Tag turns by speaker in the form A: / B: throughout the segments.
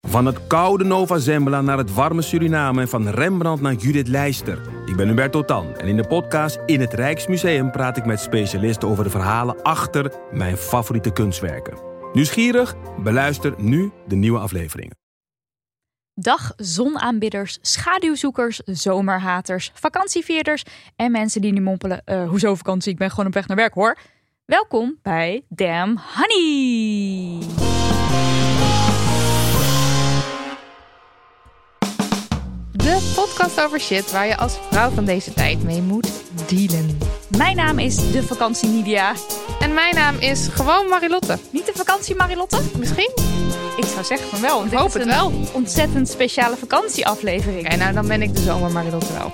A: Van het koude Nova Zembla naar het warme Suriname en van Rembrandt naar Judith Leister. Ik ben Hubert Totan en in de podcast In het Rijksmuseum praat ik met specialisten over de verhalen achter mijn favoriete kunstwerken. Nieuwsgierig? Beluister nu de nieuwe afleveringen.
B: Dag zonaanbidders, schaduwzoekers, zomerhaters, vakantievierders en mensen die nu mompelen: eh, hoezo vakantie? Ik ben gewoon op weg naar werk hoor. Welkom bij Damn Honey.
C: De podcast over shit waar je als vrouw van deze tijd mee moet dealen.
B: Mijn naam is de vakantie Nidia.
C: En mijn naam is gewoon Marilotte.
B: Niet de vakantie Marilotte?
C: Misschien?
B: Ik zou zeggen van wel.
C: Ik hoop
B: is
C: het
B: een
C: wel.
B: Ontzettend speciale vakantieaflevering.
C: Oké, nou dan ben ik de zomer Marilotte wel.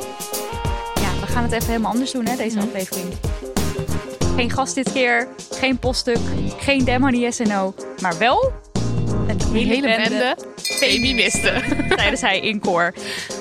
B: Ja, we gaan het even helemaal anders doen, hè, deze aflevering. Geen gast dit keer, geen poststuk, geen Demony yes en no, maar wel een hele,
C: Hele
B: bende,
C: bende feministen.
B: tijdens hij in koor.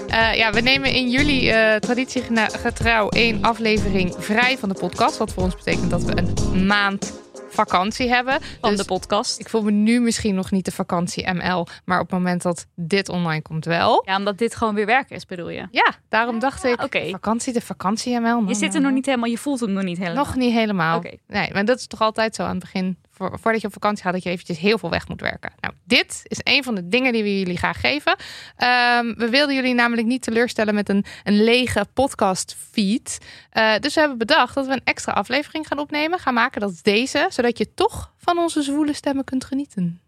C: Eh, ja, we nemen in juli eh traditiegetrouw één aflevering vrij van de podcast. Wat voor ons betekent dat we een maand vakantie hebben.
B: Van
C: Dus
B: de podcast.
C: ik voel me nu misschien nog niet de vakantie ML. Maar op het moment dat dit online komt wel.
B: Ja, omdat dit gewoon weer werk is, bedoel je?
C: Ja, daarom dacht ik,
B: oké.
C: vakantie, de vakantie ML.
B: Je zit er nog niet helemaal, je voelt hem nog niet helemaal.
C: Nog niet helemaal.
B: Oké.
C: Nee, maar dat is toch altijd zo aan het begin. Voor, voordat je op vakantie gaat, dat je eventjes heel veel weg moet werken. Nou, dit is een van de dingen die we jullie graag geven. Ehm, we wilden jullie namelijk niet teleurstellen met een, een lege podcast feed. Eh, dus we hebben bedacht dat we een extra aflevering gaan opnemen. Gaan maken, dat is deze. Zodat je toch van onze zwoele stemmen kunt genieten.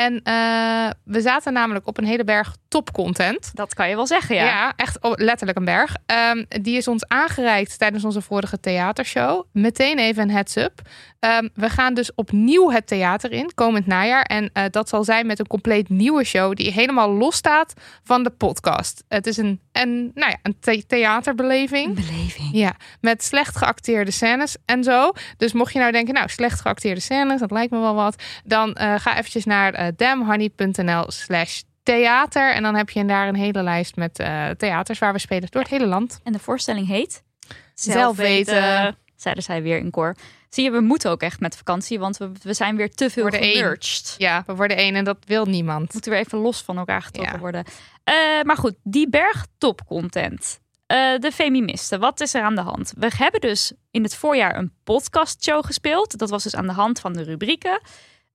C: En eh, we zaten namelijk op een hele berg topcontent.
B: Dat kan je wel zeggen, ja.
C: Ja, echt letterlijk een berg. Ehm, die is ons aangereikt tijdens onze vorige theatershow. Meteen even een heads-up. Ehm, we gaan dus opnieuw het theater in, komend najaar. En eh, dat zal zijn met een compleet nieuwe show... die helemaal los staat van de podcast. Het is een, een, nou ja, een the- theaterbeleving.
B: Beleving.
C: Ja, met slecht geacteerde scènes en zo. Dus mocht je nou denken, nou, slecht geacteerde scènes, dat lijkt me wel wat. Dan eh, ga eventjes naar eh damhoney.nl slash theater. En dan heb je daar een hele lijst met theaters waar we spelen door het hele land.
B: En de voorstelling heet?
C: Zelf weten.
B: Zeiden zij weer in koor. Zie je, we moeten ook echt met vakantie, want we, we zijn weer te veel gemerged.
C: Ja, we worden één en dat wil niemand.
B: moeten weer even los van elkaar getrokken
C: Ja.
B: worden. Eh, maar goed, die berg topcontent. Eh, de Feministen, wat is er aan de hand? We hebben dus in het voorjaar een podcastshow gespeeld. Dat was dus aan de hand van de rubrieken.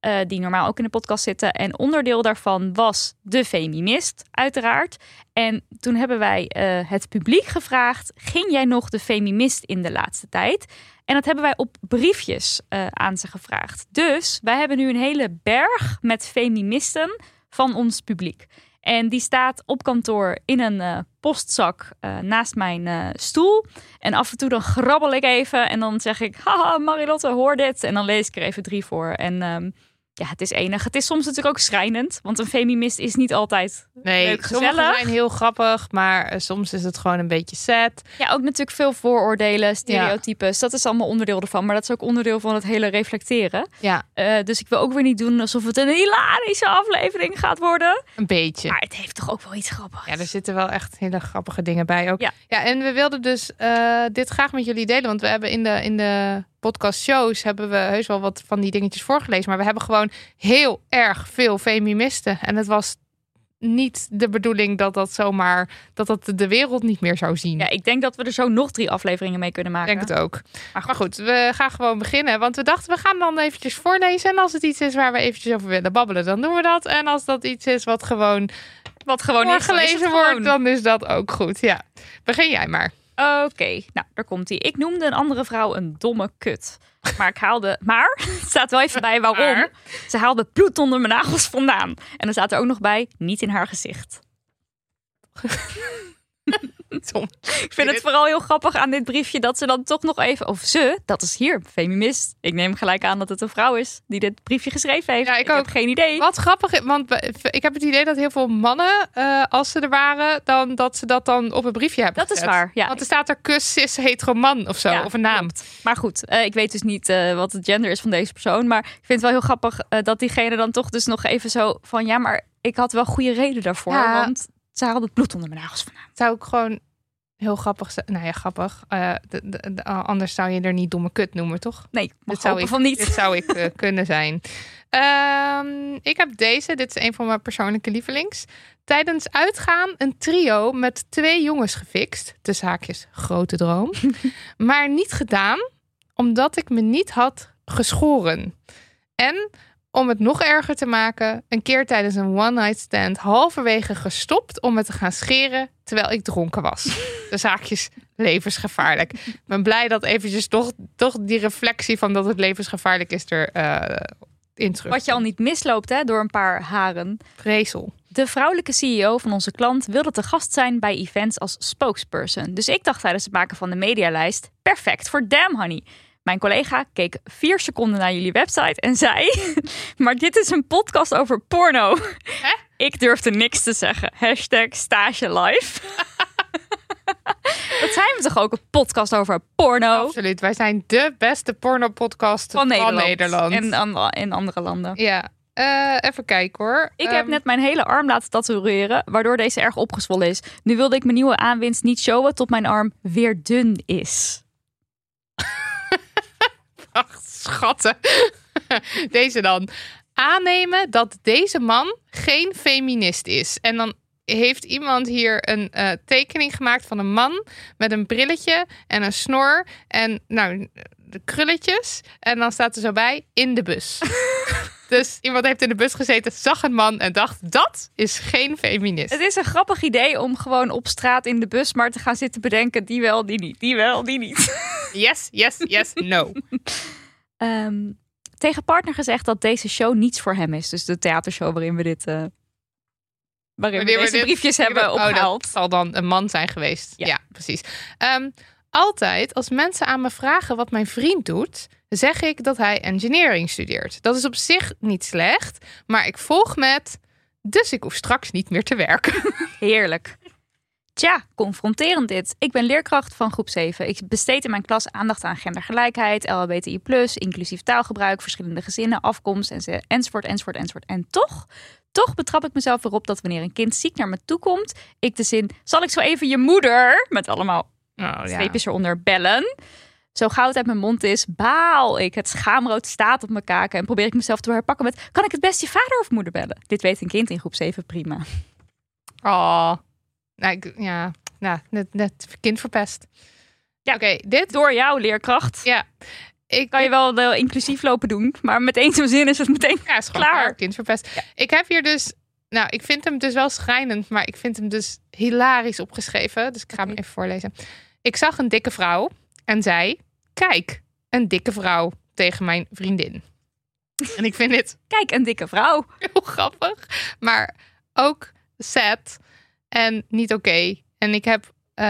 B: Eh, die normaal ook in de podcast zitten. En onderdeel daarvan was de Feminist, uiteraard. En toen hebben wij eh, het publiek gevraagd: ging jij nog de Feminist in de laatste tijd? En dat hebben wij op briefjes eh, aan ze gevraagd. Dus wij hebben nu een hele berg met feministen van ons publiek. En die staat op kantoor in een postzak naast mijn stoel. En af en toe dan grabbel ik even en dan zeg ik... Haha, Marilotte, hoor dit. En dan lees ik er even drie voor. En ehm, ja, het is enig. Het is soms natuurlijk ook schrijnend. Want een feminist is niet altijd
C: Nee,
B: leuk, gezellig.
C: zijn heel grappig, maar eh, soms is het gewoon een beetje sad.
B: Ja, ook natuurlijk veel vooroordelen, stereotypes. Dat is allemaal onderdeel ervan. Maar dat is ook onderdeel van het hele reflecteren.
C: Ja,
B: Eh, dus ik wil ook weer niet doen alsof het een hilarische aflevering gaat worden.
C: een beetje.
B: Maar het heeft toch ook wel iets grappigs.
C: Ja, er zitten wel echt hele grappige dingen bij ook.
B: Ja.
C: ja en we wilden dus eh, dit graag met jullie delen. Want we hebben in de, in de podcast shows hebben we heus wel wat van die dingetjes voorgelezen. Maar we hebben gewoon heel erg veel feministen. En het was niet de bedoeling dat dat zomaar dat dat de wereld niet meer zou zien.
B: Ja, ik denk dat we er zo nog drie afleveringen mee kunnen
C: ik
B: maken.
C: denk het ook. Maar goed, we gaan gewoon beginnen. Want we dachten, we gaan dan eventjes voorlezen. En als het iets is waar we eventjes over willen babbelen, dan doen we dat. En als dat iets is wat gewoon
B: Wat gewoon is, dan is het
C: voorgelezen
B: gewoon.
C: wordt, dan is dat ook goed. Ja, begin jij maar.
B: Oké, nou, daar komt hij. Ik noemde een andere vrouw een domme kut. Maar ik haalde. Maar, het staat wel even bij waarom.
C: Maar?
B: Ze haalde bloed onder mijn nagels vandaan. En er staat er ook nog bij: niet in haar gezicht.
C: Tom.
B: Ik vind het vooral heel grappig aan dit briefje dat ze dan toch nog even... Of ze, dat is hier, feminist. Ik neem gelijk aan dat het een vrouw is die dit briefje geschreven heeft.
C: Ja, ik
B: heb
C: ook.
B: geen idee.
C: Wat grappig, is, want ik heb het idee dat heel veel mannen, eh, als ze er waren, dan dat ze dat dan op een briefje hebben
B: Dat is waar, ja.
C: Want er staat er kus, cis, hetero man of zo,
B: Ja,
C: of een naam.
B: Maar goed, eh, ik weet dus niet eh, wat het gender is van deze persoon. Maar ik vind het wel heel grappig dat diegene dan toch dus nog even zo van... Ja, maar ik had wel goede reden daarvoor.
C: Ja.
B: Want haalde het bloed onder mijn nagels vandaan.
C: Zou ook gewoon heel grappig zijn. Nou ja, grappig. Eh, de- de- de- anders zou je er niet domme kut noemen, toch?
B: Nee,
C: Dit zou ik,
B: van niet.
C: Dit zou ik eh, kunnen zijn. Ehm, ik heb deze. Dit is een van mijn persoonlijke lievelings. Tijdens uitgaan een trio met twee jongens gefixt. Tussen haakjes, grote droom. maar niet gedaan, omdat ik me niet had geschoren. En om het nog erger te maken, een keer tijdens een one-night stand halverwege gestopt om me te gaan scheren terwijl ik dronken was. De zaakjes levensgevaarlijk. Ik ben blij dat eventjes toch, toch die reflectie van dat het levensgevaarlijk is er eh, in terug.
B: Wat je al niet misloopt hè, door een paar haren.
C: Vrezel.
B: De vrouwelijke CEO van onze klant wilde te gast zijn bij events als spokesperson. Dus ik dacht tijdens het maken van de medialijst: perfect voor Damn Honey. Mijn collega keek vier seconden naar jullie website en zei: Maar dit is een podcast over porno. Ik durfde niks te zeggen. Hashtag stage live. Dat zijn we toch ook een podcast over porno
C: Absoluut. Wij zijn de beste porno-podcast
B: van Nederland.
C: Nederland.
B: En an- in andere landen.
C: Ja. Eh, even kijken hoor.
B: Ik heb
C: Ehm,
B: net mijn hele arm laten tatoeëren, waardoor deze erg opgezwollen is. Nu wilde ik mijn nieuwe aanwinst niet showen tot mijn arm weer dun is.
C: Ach, schatten. Deze dan. Aannemen dat deze man geen feminist is. En dan heeft iemand hier een eh, tekening gemaakt van een man met een brilletje en een snor en nou, de krulletjes. En dan staat er zo bij in de bus. Dus iemand heeft in de bus gezeten, zag een man en dacht dat is geen feminist.
B: Het is een grappig idee om gewoon op straat in de bus maar te gaan zitten bedenken die wel, die niet, die wel, die niet.
C: Yes, yes, yes, no.
B: Ehm, tegen partner gezegd dat deze show niets voor hem is. Dus de theatershow waarin we dit, eh, waarin we deze
C: dit-
B: briefjes hebben
C: Oh, dat
B: opgehaald.
C: zal dan een man zijn geweest. Ja,
B: Ja.
C: precies. Ehm, altijd als mensen aan me vragen wat mijn vriend doet, zeg ik dat hij engineering studeert. Dat is op zich niet slecht, maar ik volg met. Dus ik hoef straks niet meer te werken.
B: Heerlijk. Tja, confronterend dit. Ik ben leerkracht van groep 7. Ik besteed in mijn klas aandacht aan gendergelijkheid, LHBTI+, inclusief taalgebruik, verschillende gezinnen, afkomst, enzovoort, enzovoort, enzovoort. En toch, toch betrap ik mezelf erop dat wanneer een kind ziek naar me toe komt, ik de zin, zal ik zo even je moeder, met allemaal
C: Oh,
B: streepjes eronder, bellen? Zo gauw het uit mijn mond is, baal ik. Het schaamrood staat op mijn kaken en probeer ik mezelf te herpakken met, kan ik het best je vader of moeder bellen? Dit weet een kind in groep 7 prima.
C: Oh. Nou, ik, ja, nou, net, net kind verpest. Ja, oké, dit.
B: Door jou, leerkracht.
C: Ja, ik
B: kan je wel wel inclusief lopen doen, maar met één zo'n zin is het meteen.
C: Ja, is
B: Klaar.
C: klaar. Kind verpest. Ik heb hier dus... Nou, ik vind hem dus wel schrijnend, maar ik vind hem dus hilarisch opgeschreven. Dus ik ga hem even voorlezen. Ik zag een dikke vrouw en zei... Kijk, een dikke vrouw tegen mijn vriendin. En ik vind dit
B: Kijk, een dikke vrouw.
C: heel grappig, maar ook sad en niet oké. En ik heb... eh,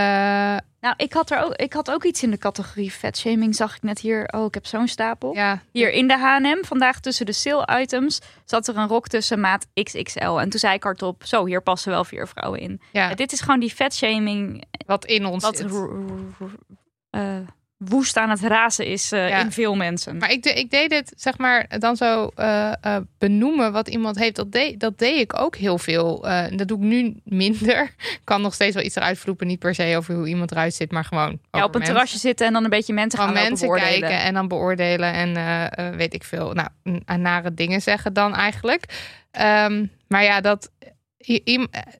B: Nou, ik had, er ook, ik had ook iets in de categorie vetshaming, zag ik net hier. Oh, ik heb zo'n stapel.
C: ja,
B: Hier in de H&M, vandaag tussen de sale items, zat er een rok tussen maat XXL. En toen zei ik hardop, zo, hier passen wel vier vrouwen in.
C: ja,
B: Dit is gewoon die vetshaming
C: wat in ons
B: wat
C: zit.
B: eh, woest aan het razen is eh,
C: Ja.
B: in veel mensen.
C: Maar ik, de, ik deed dit, zeg maar, dan zo eh, eh, benoemen wat iemand heeft. Dat deed, dat deed ik ook heel veel. Dat doe ik nu minder. Ik kan nog steeds wel iets eruit vloepen. Niet per se over hoe iemand eruit zit, maar gewoon
B: ja, op een
C: mensen.
B: terrasje zitten en dan een beetje mensen gaan
C: Gewoon mensen kijken en dan beoordelen en weet ik veel. Nou, nare dingen zeggen dan eigenlijk. Ehm, maar ja, dat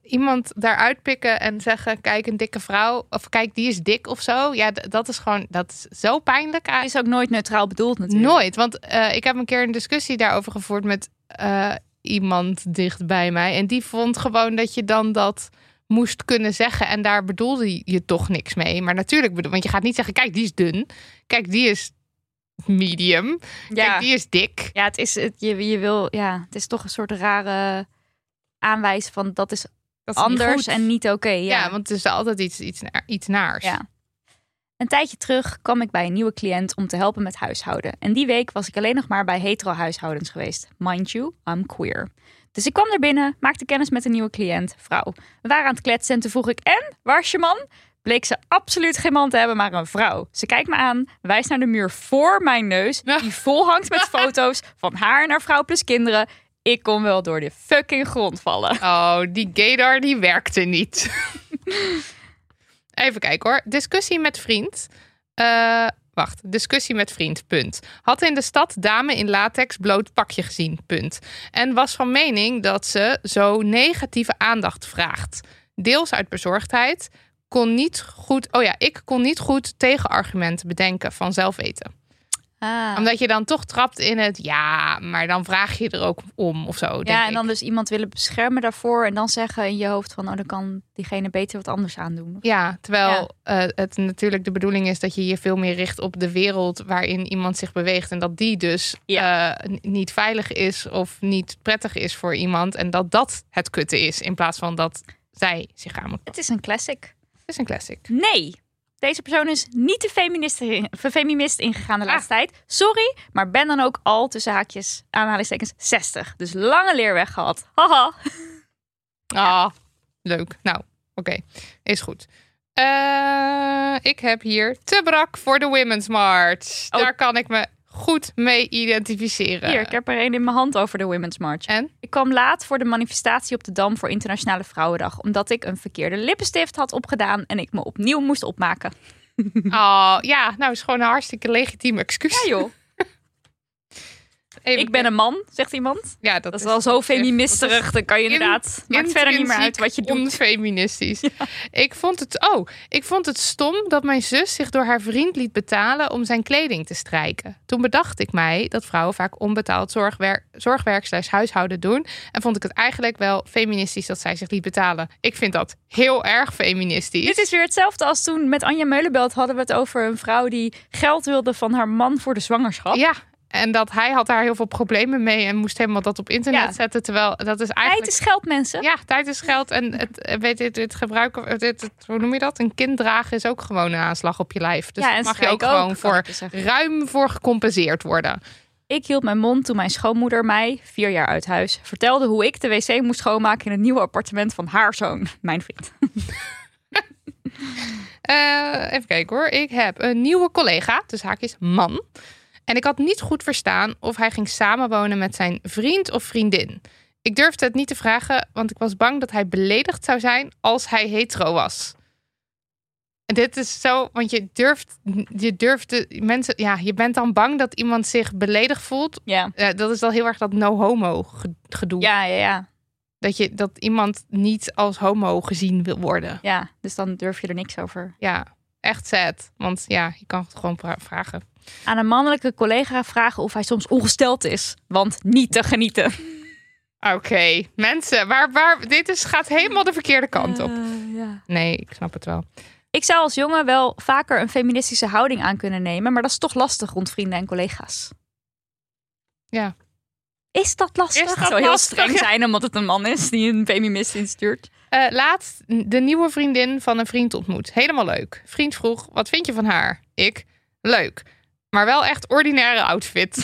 C: iemand daaruit pikken en zeggen: kijk, een dikke vrouw. Of kijk, die is dik of zo. Ja, dat is gewoon, dat is zo pijnlijk.
B: Het is ook nooit neutraal bedoeld natuurlijk.
C: Nooit, want eh, ik heb een keer een discussie daarover gevoerd met eh, iemand dicht bij mij. En die vond gewoon dat je dan dat moest kunnen zeggen. En daar bedoelde je toch niks mee. Maar natuurlijk, bedoel, want je gaat niet zeggen, kijk, die is dun. Kijk, die is medium.
B: Ja.
C: Kijk, die is dik.
B: Ja, het is, het, je, je wil, ja, het is toch een soort rare aanwijzen van dat is
C: Dat niet
B: anders en niet oké.
C: Ja,
B: ja.
C: want het is altijd iets, iets, iets naars.
B: Ja. Een tijdje terug kwam ik bij een nieuwe cliënt om te helpen met huishouden. En die week was ik alleen nog maar bij hetero huishoudens geweest. Mind you, I'm queer. Dus ik kwam er binnen, maakte kennis met een nieuwe cliënt, vrouw. We waren aan het kletsen en toen vroeg ik, en, waar is je man? Bleek ze absoluut geen man te hebben, maar een vrouw. Ze kijkt me aan, wijst naar de muur voor mijn neus, die vol hangt met foto's van haar en haar vrouw plus kinderen. Ik kon wel door de fucking grond vallen.
C: Oh, die gaydar die werkte niet. Even kijken hoor. Discussie met vriend. Eh, wacht, discussie met vriend, punt. Had in de stad dame in latex bloot pakje gezien, punt. En was van mening dat ze zo negatieve aandacht vraagt. Deels uit bezorgdheid. Kon niet goed, oh ja, ik kon niet goed tegenargumenten bedenken van zelfweten.
B: Ah.
C: Omdat je dan toch trapt in het ja, maar dan vraag je er ook om of zo. denk
B: Ja, en
C: ik.
B: dan dus iemand willen beschermen daarvoor en dan zeggen in je hoofd van, oh, dan kan diegene beter wat anders aandoen.
C: Ja, terwijl eh, het natuurlijk de bedoeling is dat je je veel meer richt op de wereld waarin iemand zich beweegt. En dat die dus eh, niet veilig is of niet prettig is voor iemand. En dat dat het kutte is in plaats van dat zij zich aan moet.
B: Het is een classic.
C: Het is een classic.
B: Nee, deze persoon is niet de feminist, feminist ingegaan de
C: Ah.
B: laatste tijd. Sorry, maar ben dan ook al tussen haakjes, aanhalingstekens, 60. Dus lange leerweg gehad. Haha.
C: Ah, leuk. Nou, oké. Is goed. Eh, ik heb hier te brak voor de Women's March.
B: Oh.
C: Daar kan ik me goed mee identificeren.
B: Hier, ik heb er een in mijn hand over de Women's March.
C: En?
B: Ik kwam laat voor de manifestatie op de Dam voor Internationale Vrouwendag. Omdat ik een verkeerde lippenstift had opgedaan en ik me opnieuw moest opmaken.
C: Oh, ja, nou is gewoon een hartstikke legitiem excuus.
B: Ja joh,
C: Even
B: ik ben een man, zegt iemand.
C: Ja, dat,
B: Dat is wel zo feministerig, dan kan je
C: in-
B: inderdaad... Maakt verder niet meer uit wat je doet.
C: Onfeministisch. Ik vond het. Oh, ik vond het stom dat mijn zus zich door haar vriend liet betalen om zijn kleding te strijken. Toen bedacht ik mij dat vrouwen vaak onbetaald zorgwerk, zorgwerk slash huishouden doen. En vond ik het eigenlijk wel feministisch dat zij zich liet betalen. Ik vind dat heel erg feministisch.
B: Dit is weer hetzelfde als toen met Anja Meulenbelt hadden we het over een vrouw die geld wilde van haar man voor de zwangerschap.
C: Ja. En dat hij had daar heel veel problemen mee en moest helemaal dat op internet
B: Ja.
C: zetten. Terwijl dat is
B: Tijd
C: eigenlijk.
B: is geld, mensen.
C: Ja, tijd is geld. En het, eh, weet je, het gebruiken, het- hoe noem je dat? Een kind dragen is ook gewoon een aanslag op je lijf. Dus
B: Ja,
C: daar
B: en
C: mag je ook gewoon voor
B: zeggen.
C: ruim voor gecompenseerd worden.
B: Ik hield mijn mond toen mijn schoonmoeder mij, vier jaar uit huis, vertelde hoe ik de wc moest schoonmaken in het nieuwe appartement van haar zoon, mijn vriend.
C: Eh, even kijken hoor. Ik heb een nieuwe collega, dus haakjes man. En ik had niet goed verstaan of hij ging samenwonen met zijn vriend of vriendin. Ik durfde het niet te vragen, want ik was bang dat hij beledigd zou zijn als hij hetero was. En dit is zo, want je durft, je durft de mensen, ja, je bent dan bang dat iemand zich beledigd voelt.
B: Ja,
C: Eh, dat is wel heel erg dat no homo ge- gedoe.
B: ja, ja, ja.
C: Dat, je, dat iemand niet als homo gezien wil worden.
B: ja. Dus dan durf je er niks over.
C: Ja, echt sad. Want ja, je kan het gewoon vra- vragen.
B: Aan een mannelijke collega vragen of hij soms ongesteld is, want niet te genieten.
C: Oké, mensen, waar, waar, dit is, gaat helemaal de verkeerde kant op.
B: ja.
C: Nee, ik snap het wel.
B: Ik zou als jongen wel vaker een feministische houding aan kunnen nemen, maar dat is toch lastig rond vrienden en collega's.
C: Ja.
B: Is dat lastig?
C: Is dat
B: zou heel
C: lastig?
B: streng zijn omdat het een man is die een feminist instuurt.
C: Eh, laatst de nieuwe vriendin van een vriend ontmoet. Helemaal leuk. Vriend vroeg, wat vind je van haar? Ik, leuk. Maar wel echt ordinaire outfit.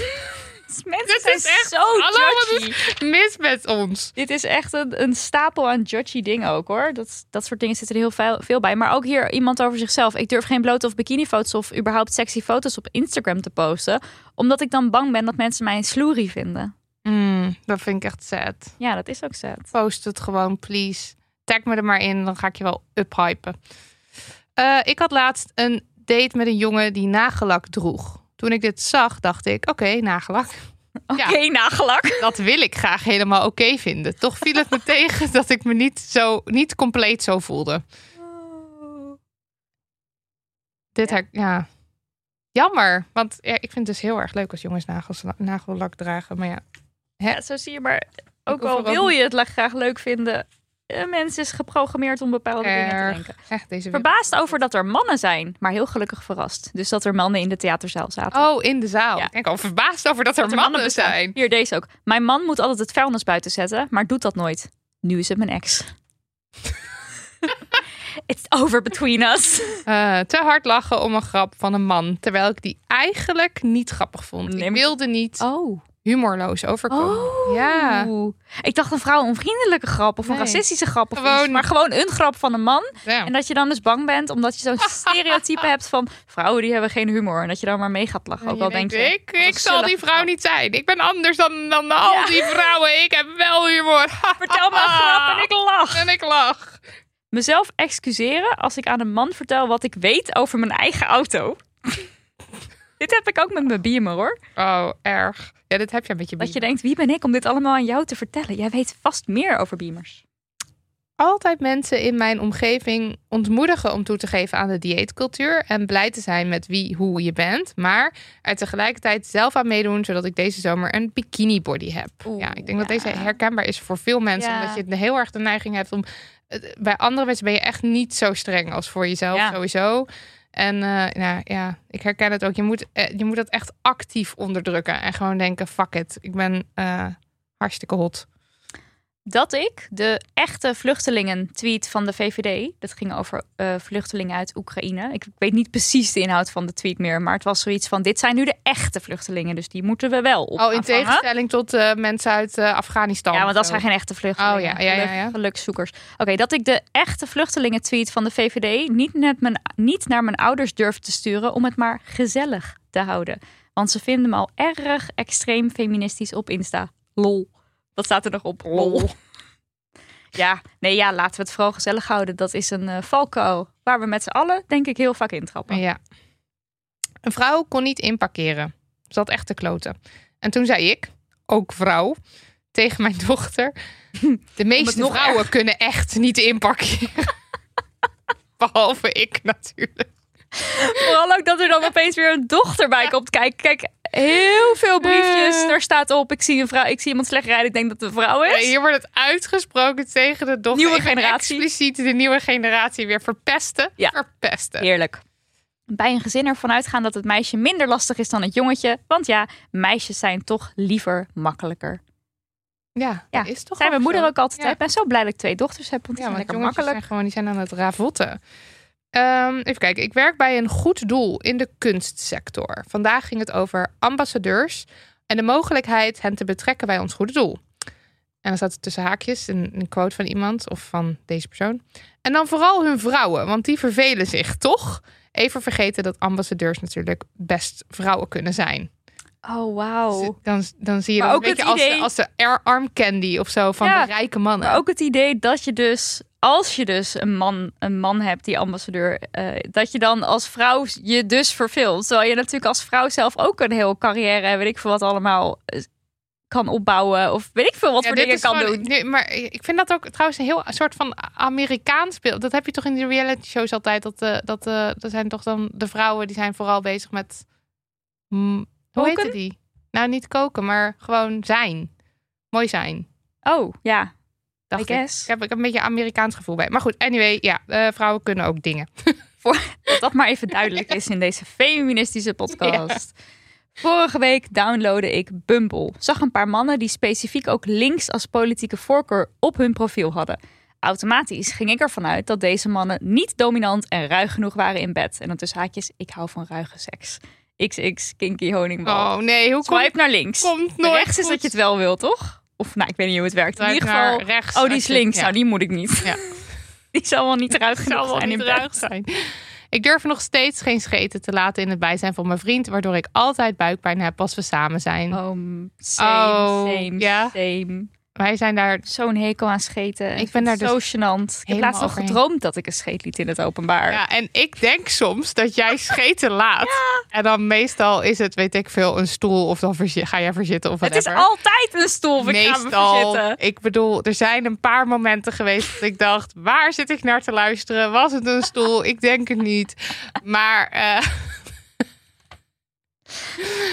B: Mensen
C: Dit
B: zijn
C: is echt-
B: zo
C: Hallo, wat
B: judgy.
C: Mis met ons.
B: Dit is echt een, een stapel aan judgy dingen ook hoor. Dat, dat soort dingen zitten er heel veel, veel bij. Maar ook hier iemand over zichzelf. Ik durf geen blote of bikinifoto's of überhaupt sexy foto's op Instagram te posten. Omdat ik dan bang ben dat mensen mij een sloerie vinden.
C: Mm, dat vind ik echt sad.
B: Ja, dat is ook sad.
C: Post het gewoon, please. Tag me er maar in, dan ga ik je wel uphypen. Eh, ik had laatst een date met een jongen die nagellak droeg. Toen ik dit zag, dacht ik, oké, nagellak.
B: Oké, nagelak.
C: Dat wil ik graag helemaal oké vinden. Toch viel het me tegen dat ik me niet, zo, niet compleet zo voelde. Dit
B: Ja.
C: her- ja. Jammer, want ja, ik vind het dus heel erg leuk als jongens nagels, nagellak dragen. Maar ja,
B: Ja, zo zie je maar. Ook al wil je het graag leuk vinden. Een mens is geprogrammeerd om bepaalde dingen te denken.
C: Echt deze.
B: Verbaasd over dat er mannen zijn, maar heel gelukkig verrast. Dus dat er mannen in de theaterzaal zaten.
C: Oh, in de zaal.
B: Ja.
C: Ik al verbaasd over dat er,
B: Dat er
C: mannen, zijn.
B: Hier, deze ook. Mijn man moet altijd het vuilnis buiten zetten, maar doet dat nooit. Nu is het mijn ex. It's over between us.
C: Eh, te hard lachen om een grap van een man. Terwijl ik die eigenlijk niet grappig vond.
B: Nee,
C: ik wilde niet
B: Oh.
C: Humorloos overkomen. Ja.
B: Ik dacht een vrouw onvriendelijke grap of een
C: Nee.
B: racistische grap. Of
C: Gewoon-
B: iets, maar gewoon een grap van een man. En dat je dan dus bang bent omdat je zo'n stereotype hebt van vrouwen die hebben geen humor. En dat je dan maar mee gaat lachen. Ook al denk je.
C: ik, ik zal die vrouw
B: grap.
C: niet zijn. Ik ben anders dan, dan al
B: Ja.
C: die vrouwen. Ik heb wel humor.
B: Vertel me een grap en ik lach.
C: En ik lach.
B: Mezelf excuseren als ik aan een man vertel wat ik weet over mijn eigen auto. Dit heb ik ook met mijn Beamer hoor.
C: Oh, erg. Ja, dit heb je met je
B: Dat je denkt, wie ben ik om dit allemaal aan jou te vertellen? Jij weet vast meer over Beamers.
C: Altijd mensen in mijn omgeving ontmoedigen om toe te geven aan de dieetcultuur. En blij te zijn met wie, hoe je bent. Maar er tegelijkertijd zelf aan meedoen, zodat ik deze zomer een bikini body heb.
B: Oeh,
C: ja, ik denk dat deze herkenbaar is voor veel mensen.
B: Ja.
C: Omdat je heel erg de neiging hebt om... eh, Bij andere mensen ben je echt niet zo streng als voor jezelf,
B: Ja.
C: sowieso. En eh, nou, ja, ik herken het ook. Je moet, eh, je moet dat echt actief onderdrukken. En gewoon denken, fuck it. Ik ben eh, hartstikke hot.
B: Dat ik de echte vluchtelingen-tweet van de VVD, dat ging over eh, vluchtelingen uit Oekraïne. Ik weet niet precies de inhoud van de tweet meer, maar het was zoiets van: dit zijn nu de echte vluchtelingen, dus die moeten we wel op.
C: Oh, in tegenstelling tot eh, mensen uit eh, Afghanistan.
B: Ja, want dat zijn geen echte vluchtelingen.
C: Oh, ja, ja, ja.
B: Oké, dat ik de echte vluchtelingen-tweet van de VVD niet, net mijn, niet naar mijn ouders durf te sturen om het maar gezellig te houden. Want ze vinden me al erg extreem feministisch op Insta. Lol. Dat staat er nog op. Lol. Ja, nee, ja, laten we het vooral gezellig houden. Dat is een valkuil waar we met z'n allen, denk ik, heel vaak intrappen.
C: Ja. Een vrouw kon niet inparkeren. Ze had echt te kloten. En toen zei ik, ook vrouw, tegen mijn dochter... De meeste vrouwen kunnen echt niet inparkeren. Behalve ik natuurlijk.
B: Vooral ook dat er dan opeens weer een dochter bij komt kijken. Kijk, heel veel briefjes.
C: Eh.
B: Daar staat op: ik zie een vrouw, ik zie iemand slecht rijden. Ik denk dat het een vrouw is.
C: Ja, hier wordt het uitgesproken tegen de dochter.
B: Nieuwe generatie.
C: Expliciet de nieuwe generatie weer verpesten.
B: Ja.
C: Verpesten.
B: Heerlijk. Bij een gezin ervan uitgaan dat het meisje minder lastig is dan het jongetje. Want ja, meisjes zijn toch liever makkelijker.
C: Ja,
B: Ja,
C: is toch
B: Zijn mijn moeder ook altijd.
C: Ja.
B: Ik ben zo blij dat ik twee dochters heb. Want die
C: Ja,
B: zijn lekker makkelijk.
C: zijn gewoon die zijn aan het ravotten. Ehm, even kijken. Ik werk bij een goed doel in de kunstsector. Vandaag ging het over ambassadeurs en de mogelijkheid hen te betrekken bij ons goede doel. En dan staat er tussen haakjes een, een quote van iemand of van deze persoon. En dan vooral hun vrouwen, want die vervelen zich toch. Even vergeten dat ambassadeurs natuurlijk best vrouwen kunnen zijn.
B: Oh, wauw.
C: Dan, dan zie je
B: Maar
C: een
B: ook het
C: beetje als, de, als de air- arm candy of zo van
B: Ja,
C: de rijke mannen.
B: Maar ook het idee dat je dus, als je dus een man, een man hebt die ambassadeur, eh, dat je dan als vrouw je dus verveelt. Terwijl je natuurlijk als vrouw zelf ook een heel carrière, en weet ik veel wat allemaal, eh, kan opbouwen. Of weet ik veel wat
C: Ja,
B: voor dingen kan
C: gewoon-
B: doen.
C: nee, maar ik vind dat ook trouwens een heel soort van Amerikaans beeld. Dat heb je toch in die reality shows altijd. Dat, dat, eh dat zijn toch dan de vrouwen die zijn vooral bezig met. Hoe
B: Koken?
C: heette die? Nou, niet koken, maar gewoon zijn. Mooi zijn.
B: Oh, ja.
C: Dacht
B: I
C: ik.
B: guess.
C: Ik heb, ik heb een beetje Amerikaans gevoel bij. Maar goed, anyway, ja, eh, vrouwen kunnen ook dingen.
B: Dat dat maar even duidelijk is in deze feministische podcast. Vorige week downloadde ik Bumble. Zag een paar mannen die specifiek ook links als politieke voorkeur op hun profiel hadden. Automatisch ging ik ervan uit dat deze mannen niet dominant en ruig genoeg waren in bed. En dan tussen haakjes, ik hou van ruige seks. XX, kinky honingbal.
C: Oh nee, hoe komt
B: Swipe naar links.
C: komt nooit
B: Rechts is dat je het wel wil, toch? Of nou, ik weet niet hoe het werkt. In ieder geval,
C: rechts
B: oh, die is links.
C: ja.
B: Nou, die moet ik niet.
C: Ja.
B: Die zal wel niet
C: Het
B: genoeg
C: zal
B: zijn in
C: ruig zijn. Ik durf nog steeds geen scheten te laten in het bijzijn van mijn vriend, waardoor ik altijd buikpijn heb als we samen zijn.
B: Oh, same,
C: Oh,
B: same,
C: ja?
B: same.
C: Wij zijn daar.
B: Zo'n hekel aan scheten.
C: Ik ben daar
B: zo
C: dus
B: gênant. Ik heb laatst nog gedroomd dat ik een scheet liet in het openbaar.
C: Ja, en ik denk soms dat jij scheten laat. En dan meestal is het, weet ik veel, een stoel of dan ga jij verzitten of
B: het is
C: whatever.
B: altijd een stoel. of Ik ga me
C: Meestal,
B: verzitten.
C: ik bedoel, er zijn een paar momenten geweest dat ik dacht, waar zit ik naar te luisteren? Was het een stoel? Ik denk het niet. Maar eh,